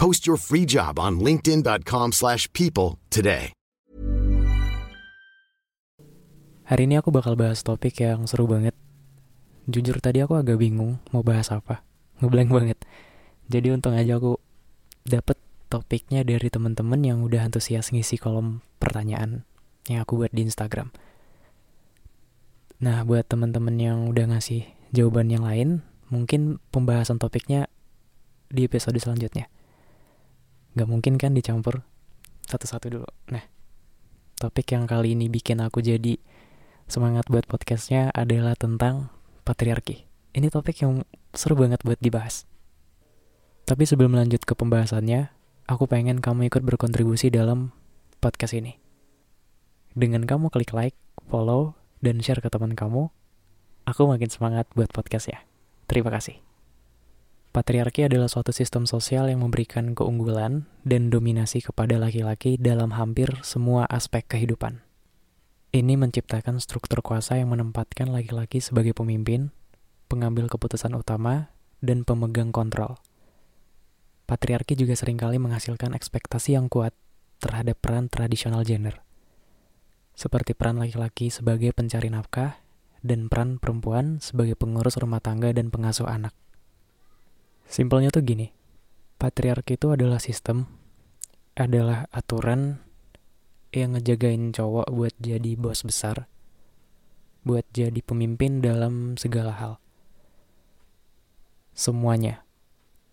Post your free job on linkedin.com slash people today. Hari ini aku bakal bahas topik yang seru banget. Jujur tadi aku agak bingung mau bahas apa. Ngeblank banget. Jadi untung aja aku dapet topiknya dari temen-temen yang udah antusias ngisi kolom pertanyaan yang aku buat di Instagram. Nah, buat temen-temen yang udah ngasih jawaban yang lain, mungkin pembahasan topiknya di episode selanjutnya. Gak mungkin kan dicampur satu-satu dulu. Nah, topik yang kali ini bikin aku jadi semangat buat podcastnya adalah tentang patriarki. Ini topik yang seru banget buat dibahas. Tapi sebelum lanjut ke pembahasannya, aku pengen kamu ikut berkontribusi dalam podcast ini. Dengan kamu klik like, follow, dan share ke teman kamu, aku makin semangat buat podcast ya. Terima kasih. Patriarki adalah suatu sistem sosial yang memberikan keunggulan dan dominasi kepada laki-laki dalam hampir semua aspek kehidupan. Ini menciptakan struktur kuasa yang menempatkan laki-laki sebagai pemimpin, pengambil keputusan utama, dan pemegang kontrol. Patriarki juga sering kali menghasilkan ekspektasi yang kuat terhadap peran tradisional gender, seperti peran laki-laki sebagai pencari nafkah dan peran perempuan sebagai pengurus rumah tangga dan pengasuh anak. Simpelnya tuh gini, patriarki itu adalah sistem, adalah aturan yang ngejagain cowok buat jadi bos besar, buat jadi pemimpin dalam segala hal. Semuanya,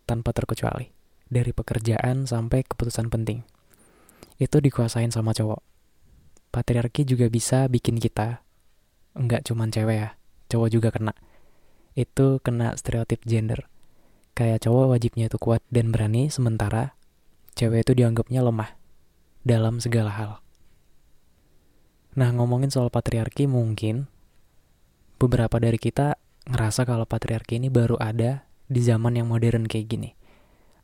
tanpa terkecuali, dari pekerjaan sampai keputusan penting. Itu dikuasain sama cowok. Patriarki juga bisa bikin kita, enggak cuman cewek ya, cowok juga kena. Itu kena stereotip gender kayak cowok wajibnya itu kuat dan berani, sementara cewek itu dianggapnya lemah dalam segala hal. Nah, ngomongin soal patriarki mungkin beberapa dari kita ngerasa kalau patriarki ini baru ada di zaman yang modern kayak gini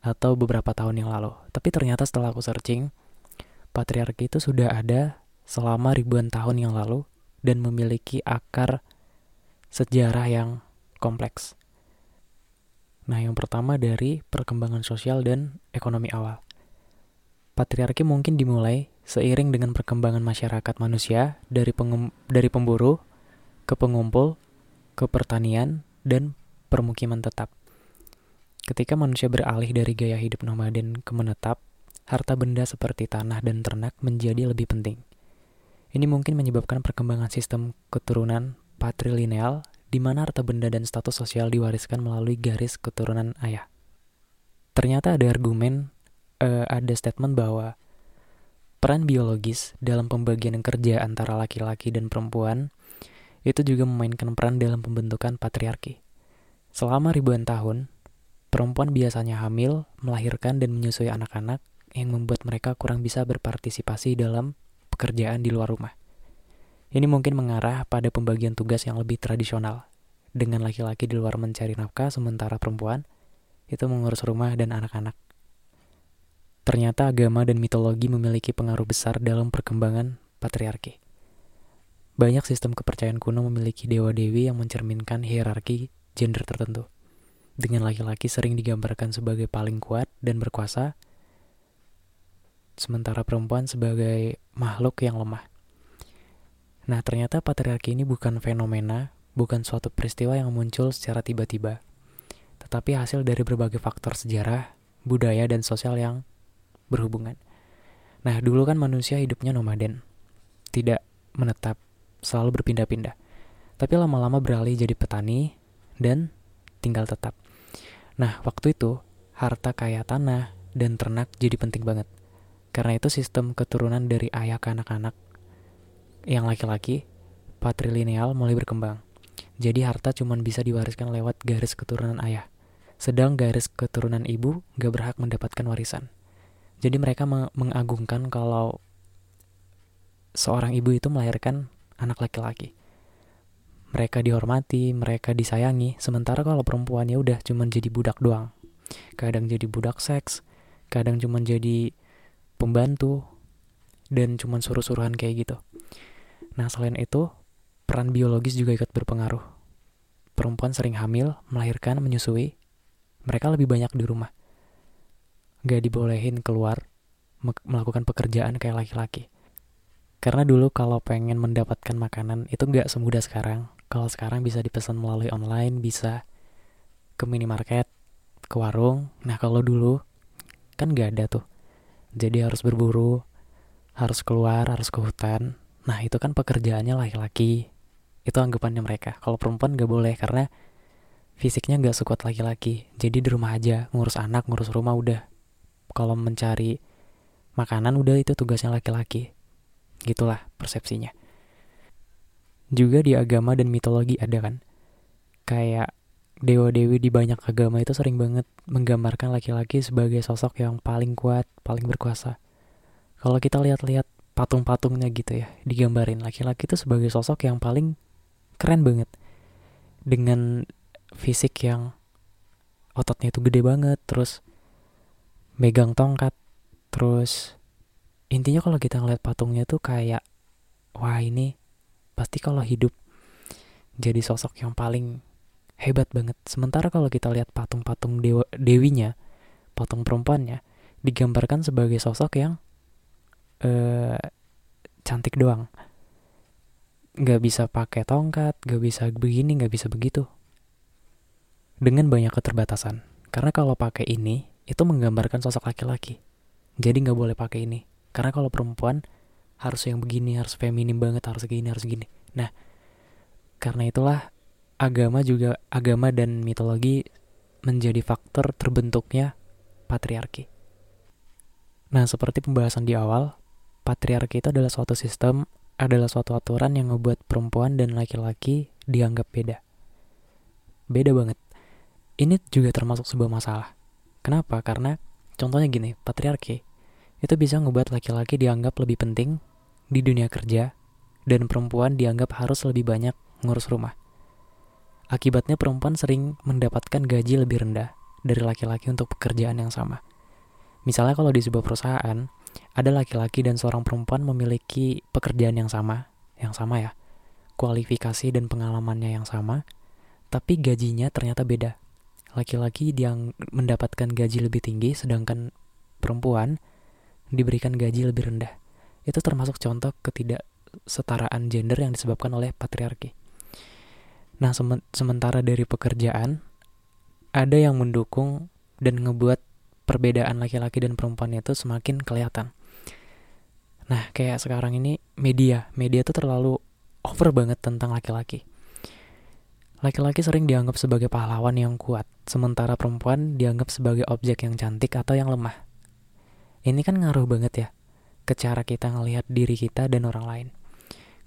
atau beberapa tahun yang lalu. Tapi ternyata setelah aku searching, patriarki itu sudah ada selama ribuan tahun yang lalu dan memiliki akar sejarah yang kompleks. Nah, yang pertama dari perkembangan sosial dan ekonomi awal. Patriarki mungkin dimulai seiring dengan perkembangan masyarakat manusia dari dari pemburu ke pengumpul ke pertanian dan permukiman tetap. Ketika manusia beralih dari gaya hidup nomaden ke menetap, harta benda seperti tanah dan ternak menjadi lebih penting. Ini mungkin menyebabkan perkembangan sistem keturunan patrilineal di mana harta benda dan status sosial diwariskan melalui garis keturunan ayah. Ternyata ada argumen, uh, ada statement bahwa peran biologis dalam pembagian kerja antara laki-laki dan perempuan itu juga memainkan peran dalam pembentukan patriarki. Selama ribuan tahun, perempuan biasanya hamil, melahirkan, dan menyusui anak-anak yang membuat mereka kurang bisa berpartisipasi dalam pekerjaan di luar rumah. Ini mungkin mengarah pada pembagian tugas yang lebih tradisional, dengan laki-laki di luar mencari nafkah sementara perempuan itu mengurus rumah dan anak-anak. Ternyata agama dan mitologi memiliki pengaruh besar dalam perkembangan patriarki. Banyak sistem kepercayaan kuno memiliki dewa-dewi yang mencerminkan hierarki gender tertentu. Dengan laki-laki sering digambarkan sebagai paling kuat dan berkuasa, sementara perempuan sebagai makhluk yang lemah. Nah, ternyata patriarki ini bukan fenomena, bukan suatu peristiwa yang muncul secara tiba-tiba, tetapi hasil dari berbagai faktor sejarah, budaya, dan sosial yang berhubungan. Nah, dulu kan manusia hidupnya nomaden, tidak menetap, selalu berpindah-pindah. Tapi lama-lama beralih jadi petani dan tinggal tetap. Nah, waktu itu, harta kaya tanah dan ternak jadi penting banget. Karena itu sistem keturunan dari ayah ke anak-anak yang laki-laki, patrilineal mulai berkembang. Jadi harta cuma bisa diwariskan lewat garis keturunan ayah. Sedang garis keturunan ibu gak berhak mendapatkan warisan. Jadi mereka mengagungkan kalau seorang ibu itu melahirkan anak laki-laki. Mereka dihormati, mereka disayangi, sementara kalau perempuan ya udah cuma jadi budak doang. Kadang jadi budak seks, kadang cuma jadi pembantu dan cuman suruh-suruhan kayak gitu. Nah, selain itu, peran biologis juga ikut berpengaruh. Perempuan sering hamil, melahirkan, menyusui. Mereka lebih banyak di rumah. Gak dibolehin keluar melakukan pekerjaan kayak laki-laki. Karena dulu kalau pengen mendapatkan makanan itu gak semudah sekarang. Kalau sekarang bisa dipesan melalui online, bisa ke minimarket, ke warung. Nah kalau dulu kan gak ada tuh jadi harus berburu, harus keluar, harus ke hutan. Nah itu kan pekerjaannya laki-laki. Itu anggapannya mereka. Kalau perempuan gak boleh karena fisiknya gak sekuat laki-laki. Jadi di rumah aja, ngurus anak, ngurus rumah udah. Kalau mencari makanan udah itu tugasnya laki-laki. Gitulah persepsinya. Juga di agama dan mitologi ada kan. Kayak dewa-dewi di banyak agama itu sering banget menggambarkan laki-laki sebagai sosok yang paling kuat, paling berkuasa. Kalau kita lihat-lihat patung-patungnya gitu ya, digambarin laki-laki itu sebagai sosok yang paling keren banget. Dengan fisik yang ototnya itu gede banget, terus megang tongkat, terus intinya kalau kita ngeliat patungnya tuh kayak wah ini pasti kalau hidup jadi sosok yang paling hebat banget. Sementara kalau kita lihat patung-patung dewa, dewinya, patung perempuannya, digambarkan sebagai sosok yang uh, cantik doang. Gak bisa pakai tongkat, gak bisa begini, gak bisa begitu. Dengan banyak keterbatasan. Karena kalau pakai ini, itu menggambarkan sosok laki-laki. Jadi gak boleh pakai ini. Karena kalau perempuan harus yang begini, harus feminim banget, harus gini, harus gini. Nah, karena itulah agama juga agama dan mitologi menjadi faktor terbentuknya patriarki. Nah, seperti pembahasan di awal, patriarki itu adalah suatu sistem, adalah suatu aturan yang membuat perempuan dan laki-laki dianggap beda. Beda banget. Ini juga termasuk sebuah masalah. Kenapa? Karena contohnya gini, patriarki itu bisa membuat laki-laki dianggap lebih penting di dunia kerja dan perempuan dianggap harus lebih banyak ngurus rumah. Akibatnya perempuan sering mendapatkan gaji lebih rendah dari laki-laki untuk pekerjaan yang sama. Misalnya kalau di sebuah perusahaan, ada laki-laki dan seorang perempuan memiliki pekerjaan yang sama, yang sama ya, kualifikasi dan pengalamannya yang sama, tapi gajinya ternyata beda. Laki-laki yang mendapatkan gaji lebih tinggi, sedangkan perempuan diberikan gaji lebih rendah. Itu termasuk contoh ketidaksetaraan gender yang disebabkan oleh patriarki. Nah, sementara dari pekerjaan, ada yang mendukung dan ngebuat perbedaan laki-laki dan perempuan itu semakin kelihatan. Nah, kayak sekarang ini media, media tuh terlalu over banget tentang laki-laki. Laki-laki sering dianggap sebagai pahlawan yang kuat, sementara perempuan dianggap sebagai objek yang cantik atau yang lemah. Ini kan ngaruh banget ya ke cara kita ngelihat diri kita dan orang lain.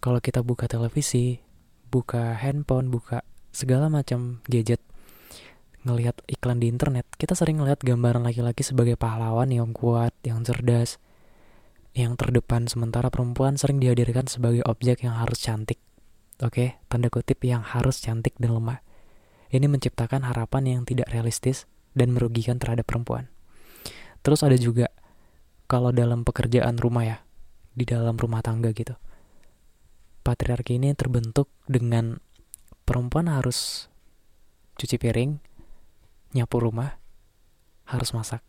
Kalau kita buka televisi, buka handphone, buka segala macam gadget, ngelihat iklan di internet, kita sering ngelihat gambaran laki-laki sebagai pahlawan yang kuat, yang cerdas, yang terdepan, sementara perempuan sering dihadirkan sebagai objek yang harus cantik, Oke, okay? tanda kutip yang harus cantik dan lemah. Ini menciptakan harapan yang tidak realistis dan merugikan terhadap perempuan. Terus ada juga kalau dalam pekerjaan rumah ya, di dalam rumah tangga gitu. Patriarki ini terbentuk dengan perempuan harus cuci piring, nyapu rumah, harus masak.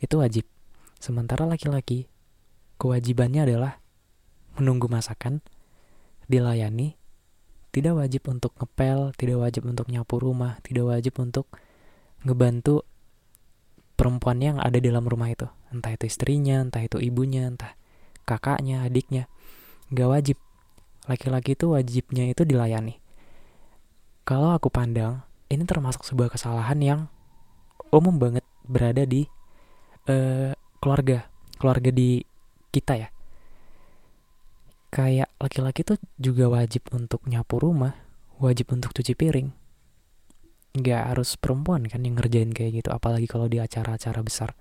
Itu wajib. Sementara laki-laki, kewajibannya adalah menunggu masakan, dilayani, tidak wajib untuk ngepel, tidak wajib untuk nyapu rumah, tidak wajib untuk ngebantu perempuan yang ada dalam rumah itu. Entah itu istrinya, entah itu ibunya, entah kakaknya, adiknya. Gak wajib. Laki-laki itu wajibnya itu dilayani. Kalau aku pandang, ini termasuk sebuah kesalahan yang umum banget berada di uh, keluarga. Keluarga di kita ya kayak laki-laki tuh juga wajib untuk nyapu rumah, wajib untuk cuci piring. Nggak harus perempuan kan yang ngerjain kayak gitu, apalagi kalau di acara-acara besar.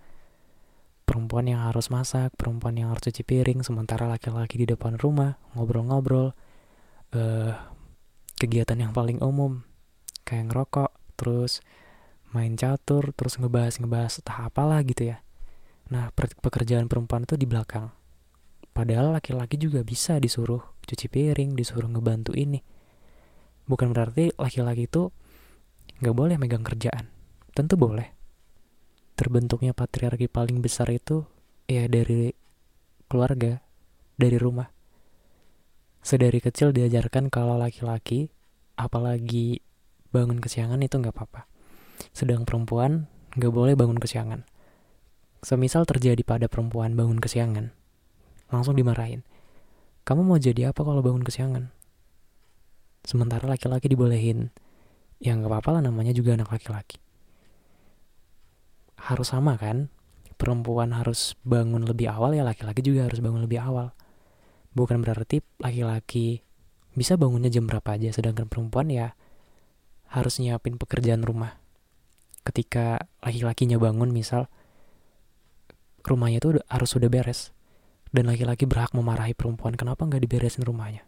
Perempuan yang harus masak, perempuan yang harus cuci piring, sementara laki-laki di depan rumah ngobrol-ngobrol. Uh, kegiatan yang paling umum, kayak ngerokok, terus main catur, terus ngebahas-ngebahas entah apalah gitu ya. Nah, pekerjaan perempuan itu di belakang Padahal laki-laki juga bisa disuruh cuci piring, disuruh ngebantu ini. Bukan berarti laki-laki itu nggak boleh megang kerjaan. Tentu boleh. Terbentuknya patriarki paling besar itu ya dari keluarga, dari rumah. Sedari kecil diajarkan kalau laki-laki, apalagi bangun kesiangan itu nggak apa-apa. Sedang perempuan nggak boleh bangun kesiangan. Semisal terjadi pada perempuan bangun kesiangan, langsung dimarahin. Kamu mau jadi apa kalau bangun kesiangan? Sementara laki-laki dibolehin. Ya nggak apa-apa lah namanya juga anak laki-laki. Harus sama kan? Perempuan harus bangun lebih awal ya laki-laki juga harus bangun lebih awal. Bukan berarti laki-laki bisa bangunnya jam berapa aja sedangkan perempuan ya harus nyiapin pekerjaan rumah. Ketika laki-lakinya bangun misal rumahnya itu harus sudah beres. Dan laki-laki berhak memarahi perempuan kenapa nggak diberesin rumahnya?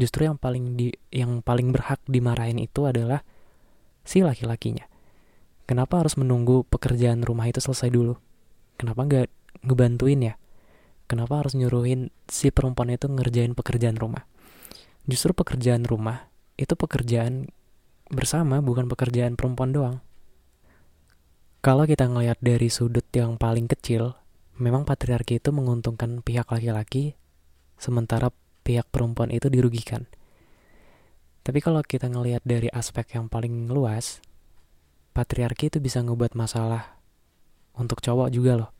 Justru yang paling di yang paling berhak dimarahin itu adalah si laki-lakinya. Kenapa harus menunggu pekerjaan rumah itu selesai dulu? Kenapa nggak ngebantuin ya? Kenapa harus nyuruhin si perempuan itu ngerjain pekerjaan rumah? Justru pekerjaan rumah itu pekerjaan bersama bukan pekerjaan perempuan doang kalau kita ngelihat dari sudut yang paling kecil memang patriarki itu menguntungkan pihak laki-laki, sementara pihak perempuan itu dirugikan. Tapi kalau kita ngelihat dari aspek yang paling luas, patriarki itu bisa ngebuat masalah untuk cowok juga loh.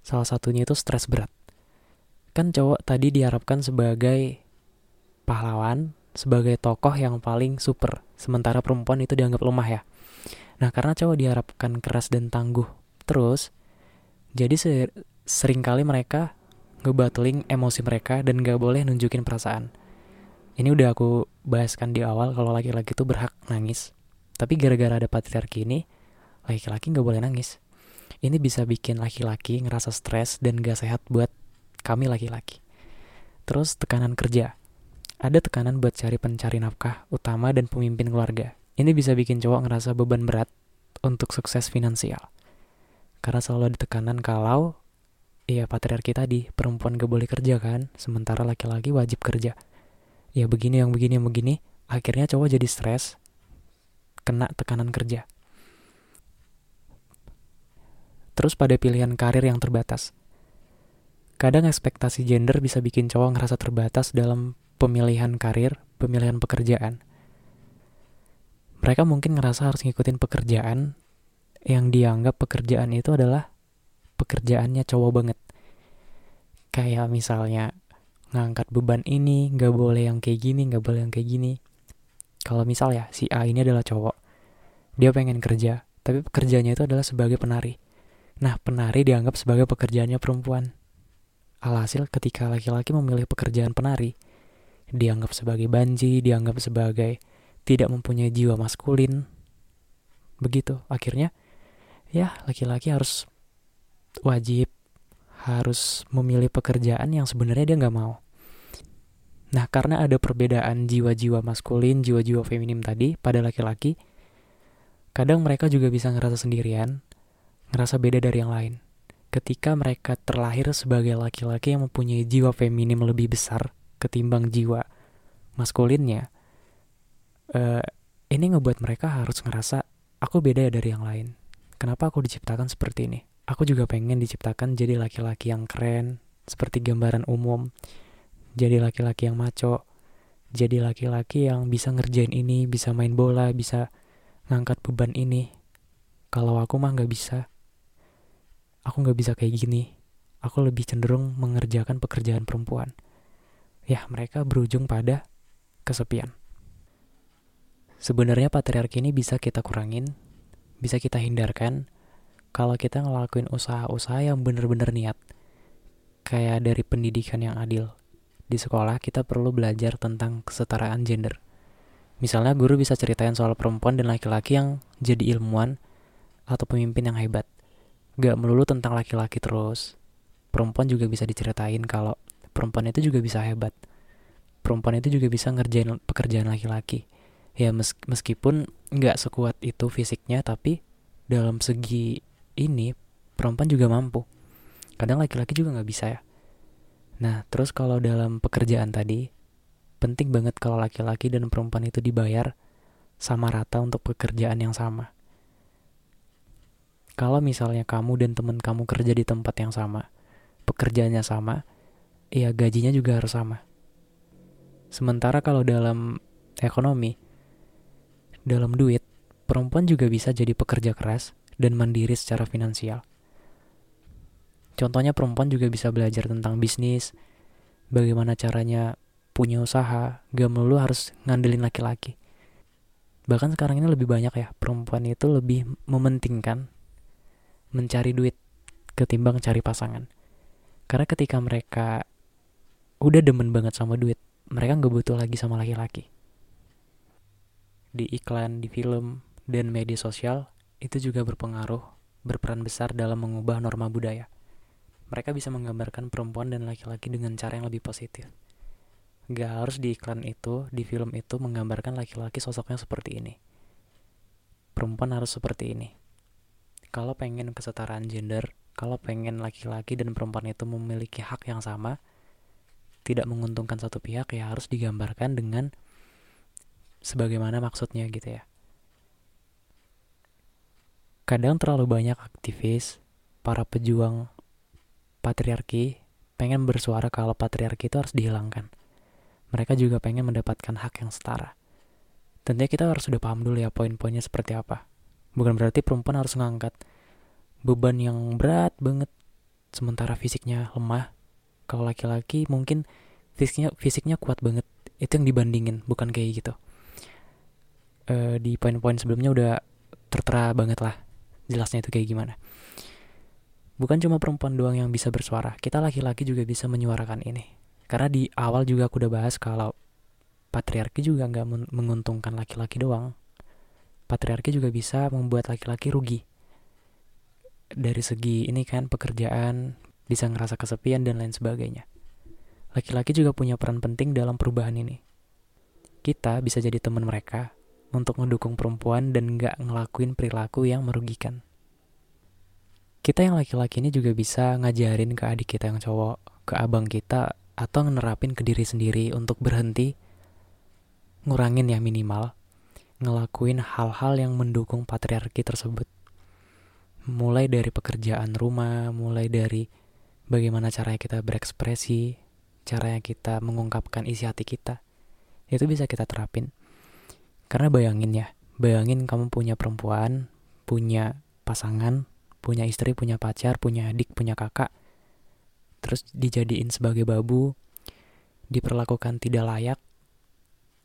Salah satunya itu stres berat. Kan cowok tadi diharapkan sebagai pahlawan, sebagai tokoh yang paling super, sementara perempuan itu dianggap lemah ya. Nah, karena cowok diharapkan keras dan tangguh, terus jadi ser sering kali mereka ngebattling emosi mereka dan gak boleh nunjukin perasaan. Ini udah aku bahaskan di awal kalau laki-laki itu berhak nangis. Tapi gara-gara ada patriarki ini, laki-laki gak boleh nangis. Ini bisa bikin laki-laki ngerasa stres dan gak sehat buat kami laki-laki. Terus tekanan kerja. Ada tekanan buat cari pencari nafkah utama dan pemimpin keluarga. Ini bisa bikin cowok ngerasa beban berat untuk sukses finansial. Karena selalu ada tekanan kalau ya patriarki tadi, perempuan gak boleh kerja kan, sementara laki-laki wajib kerja. Ya begini yang begini yang begini, akhirnya cowok jadi stres, kena tekanan kerja. Terus pada pilihan karir yang terbatas. Kadang ekspektasi gender bisa bikin cowok ngerasa terbatas dalam pemilihan karir, pemilihan pekerjaan. Mereka mungkin ngerasa harus ngikutin pekerjaan yang dianggap pekerjaan itu adalah pekerjaannya cowok banget. kayak misalnya ngangkat beban ini nggak boleh yang kayak gini nggak boleh yang kayak gini kalau misal ya si A ini adalah cowok dia pengen kerja tapi pekerjaannya itu adalah sebagai penari nah penari dianggap sebagai pekerjaannya perempuan alhasil ketika laki-laki memilih pekerjaan penari dianggap sebagai banji dianggap sebagai tidak mempunyai jiwa maskulin begitu akhirnya ya laki-laki harus wajib harus memilih pekerjaan yang sebenarnya dia nggak mau. Nah, karena ada perbedaan jiwa-jiwa maskulin, jiwa-jiwa feminim tadi pada laki-laki, kadang mereka juga bisa ngerasa sendirian, ngerasa beda dari yang lain. Ketika mereka terlahir sebagai laki-laki yang mempunyai jiwa feminim lebih besar ketimbang jiwa maskulinnya, uh, ini ngebuat mereka harus ngerasa aku beda ya dari yang lain. Kenapa aku diciptakan seperti ini? Aku juga pengen diciptakan jadi laki-laki yang keren, seperti gambaran umum. Jadi laki-laki yang maco. Jadi laki-laki yang bisa ngerjain ini, bisa main bola, bisa ngangkat beban ini. Kalau aku mah nggak bisa. Aku nggak bisa kayak gini. Aku lebih cenderung mengerjakan pekerjaan perempuan. Ya, mereka berujung pada kesepian. Sebenarnya patriarki ini bisa kita kurangin, bisa kita hindarkan, kalau kita ngelakuin usaha-usaha yang bener-bener niat. Kayak dari pendidikan yang adil. Di sekolah kita perlu belajar tentang kesetaraan gender. Misalnya guru bisa ceritain soal perempuan dan laki-laki yang jadi ilmuwan atau pemimpin yang hebat. Gak melulu tentang laki-laki terus. Perempuan juga bisa diceritain kalau perempuan itu juga bisa hebat. Perempuan itu juga bisa ngerjain pekerjaan laki-laki. Ya meskipun nggak sekuat itu fisiknya, tapi dalam segi ini perempuan juga mampu. Kadang laki-laki juga nggak bisa ya. Nah, terus kalau dalam pekerjaan tadi, penting banget kalau laki-laki dan perempuan itu dibayar sama rata untuk pekerjaan yang sama. Kalau misalnya kamu dan teman kamu kerja di tempat yang sama, pekerjaannya sama, ya gajinya juga harus sama. Sementara kalau dalam ekonomi, dalam duit, perempuan juga bisa jadi pekerja keras, dan mandiri secara finansial. Contohnya perempuan juga bisa belajar tentang bisnis, bagaimana caranya punya usaha, gak melulu harus ngandelin laki-laki. Bahkan sekarang ini lebih banyak ya, perempuan itu lebih mementingkan mencari duit ketimbang cari pasangan. Karena ketika mereka udah demen banget sama duit, mereka gak butuh lagi sama laki-laki. Di iklan, di film, dan media sosial, itu juga berpengaruh, berperan besar dalam mengubah norma budaya. Mereka bisa menggambarkan perempuan dan laki-laki dengan cara yang lebih positif. Gak harus di iklan itu, di film itu menggambarkan laki-laki sosoknya seperti ini. Perempuan harus seperti ini. Kalau pengen kesetaraan gender, kalau pengen laki-laki dan perempuan itu memiliki hak yang sama, tidak menguntungkan satu pihak ya harus digambarkan dengan sebagaimana maksudnya gitu ya. Kadang terlalu banyak aktivis, para pejuang patriarki pengen bersuara kalau patriarki itu harus dihilangkan. Mereka juga pengen mendapatkan hak yang setara. Tentunya kita harus sudah paham dulu ya poin-poinnya seperti apa. Bukan berarti perempuan harus ngangkat beban yang berat banget sementara fisiknya lemah. Kalau laki-laki mungkin fisiknya fisiknya kuat banget. Itu yang dibandingin, bukan kayak gitu. E, di poin-poin sebelumnya udah tertera banget lah jelasnya itu kayak gimana. Bukan cuma perempuan doang yang bisa bersuara, kita laki-laki juga bisa menyuarakan ini. Karena di awal juga aku udah bahas kalau patriarki juga nggak menguntungkan laki-laki doang. Patriarki juga bisa membuat laki-laki rugi. Dari segi ini kan pekerjaan, bisa ngerasa kesepian dan lain sebagainya. Laki-laki juga punya peran penting dalam perubahan ini. Kita bisa jadi teman mereka, untuk mendukung perempuan dan nggak ngelakuin perilaku yang merugikan. Kita yang laki-laki ini juga bisa ngajarin ke adik kita yang cowok, ke abang kita, atau nerapin ke diri sendiri untuk berhenti, ngurangin ya minimal, ngelakuin hal-hal yang mendukung patriarki tersebut. Mulai dari pekerjaan rumah, mulai dari bagaimana caranya kita berekspresi, caranya kita mengungkapkan isi hati kita, itu bisa kita terapin karena bayangin ya, bayangin kamu punya perempuan, punya pasangan, punya istri, punya pacar, punya adik, punya kakak. terus dijadiin sebagai babu, diperlakukan tidak layak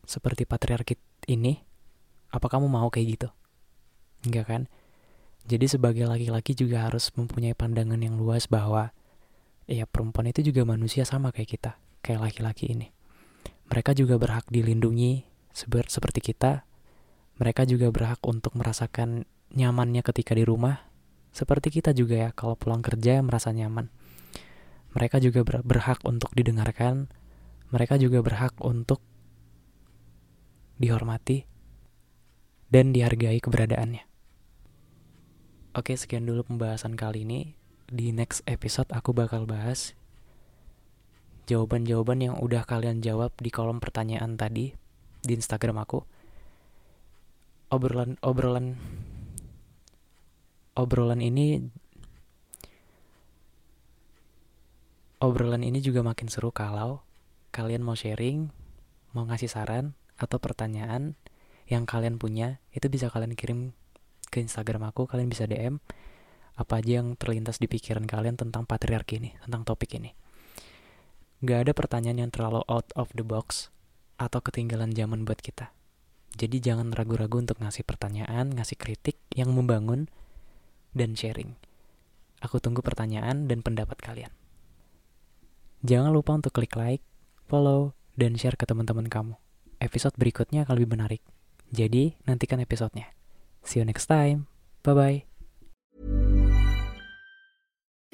seperti patriarki ini, apa kamu mau kayak gitu? Enggak kan? Jadi sebagai laki-laki juga harus mempunyai pandangan yang luas bahwa ya perempuan itu juga manusia sama kayak kita, kayak laki-laki ini. Mereka juga berhak dilindungi seperti kita. Mereka juga berhak untuk merasakan nyamannya ketika di rumah. Seperti kita juga ya, kalau pulang kerja merasa nyaman. Mereka juga berhak untuk didengarkan. Mereka juga berhak untuk dihormati dan dihargai keberadaannya. Oke, sekian dulu pembahasan kali ini. Di next episode aku bakal bahas jawaban-jawaban yang udah kalian jawab di kolom pertanyaan tadi di Instagram aku. Obrolan obrolan obrolan ini obrolan ini juga makin seru kalau kalian mau sharing, mau ngasih saran atau pertanyaan yang kalian punya, itu bisa kalian kirim ke Instagram aku, kalian bisa DM apa aja yang terlintas di pikiran kalian tentang patriarki ini, tentang topik ini. Gak ada pertanyaan yang terlalu out of the box atau ketinggalan zaman buat kita. Jadi jangan ragu-ragu untuk ngasih pertanyaan, ngasih kritik yang membangun, dan sharing. Aku tunggu pertanyaan dan pendapat kalian. Jangan lupa untuk klik like, follow, dan share ke teman-teman kamu. Episode berikutnya akan lebih menarik. Jadi, nantikan episodenya. See you next time. Bye bye.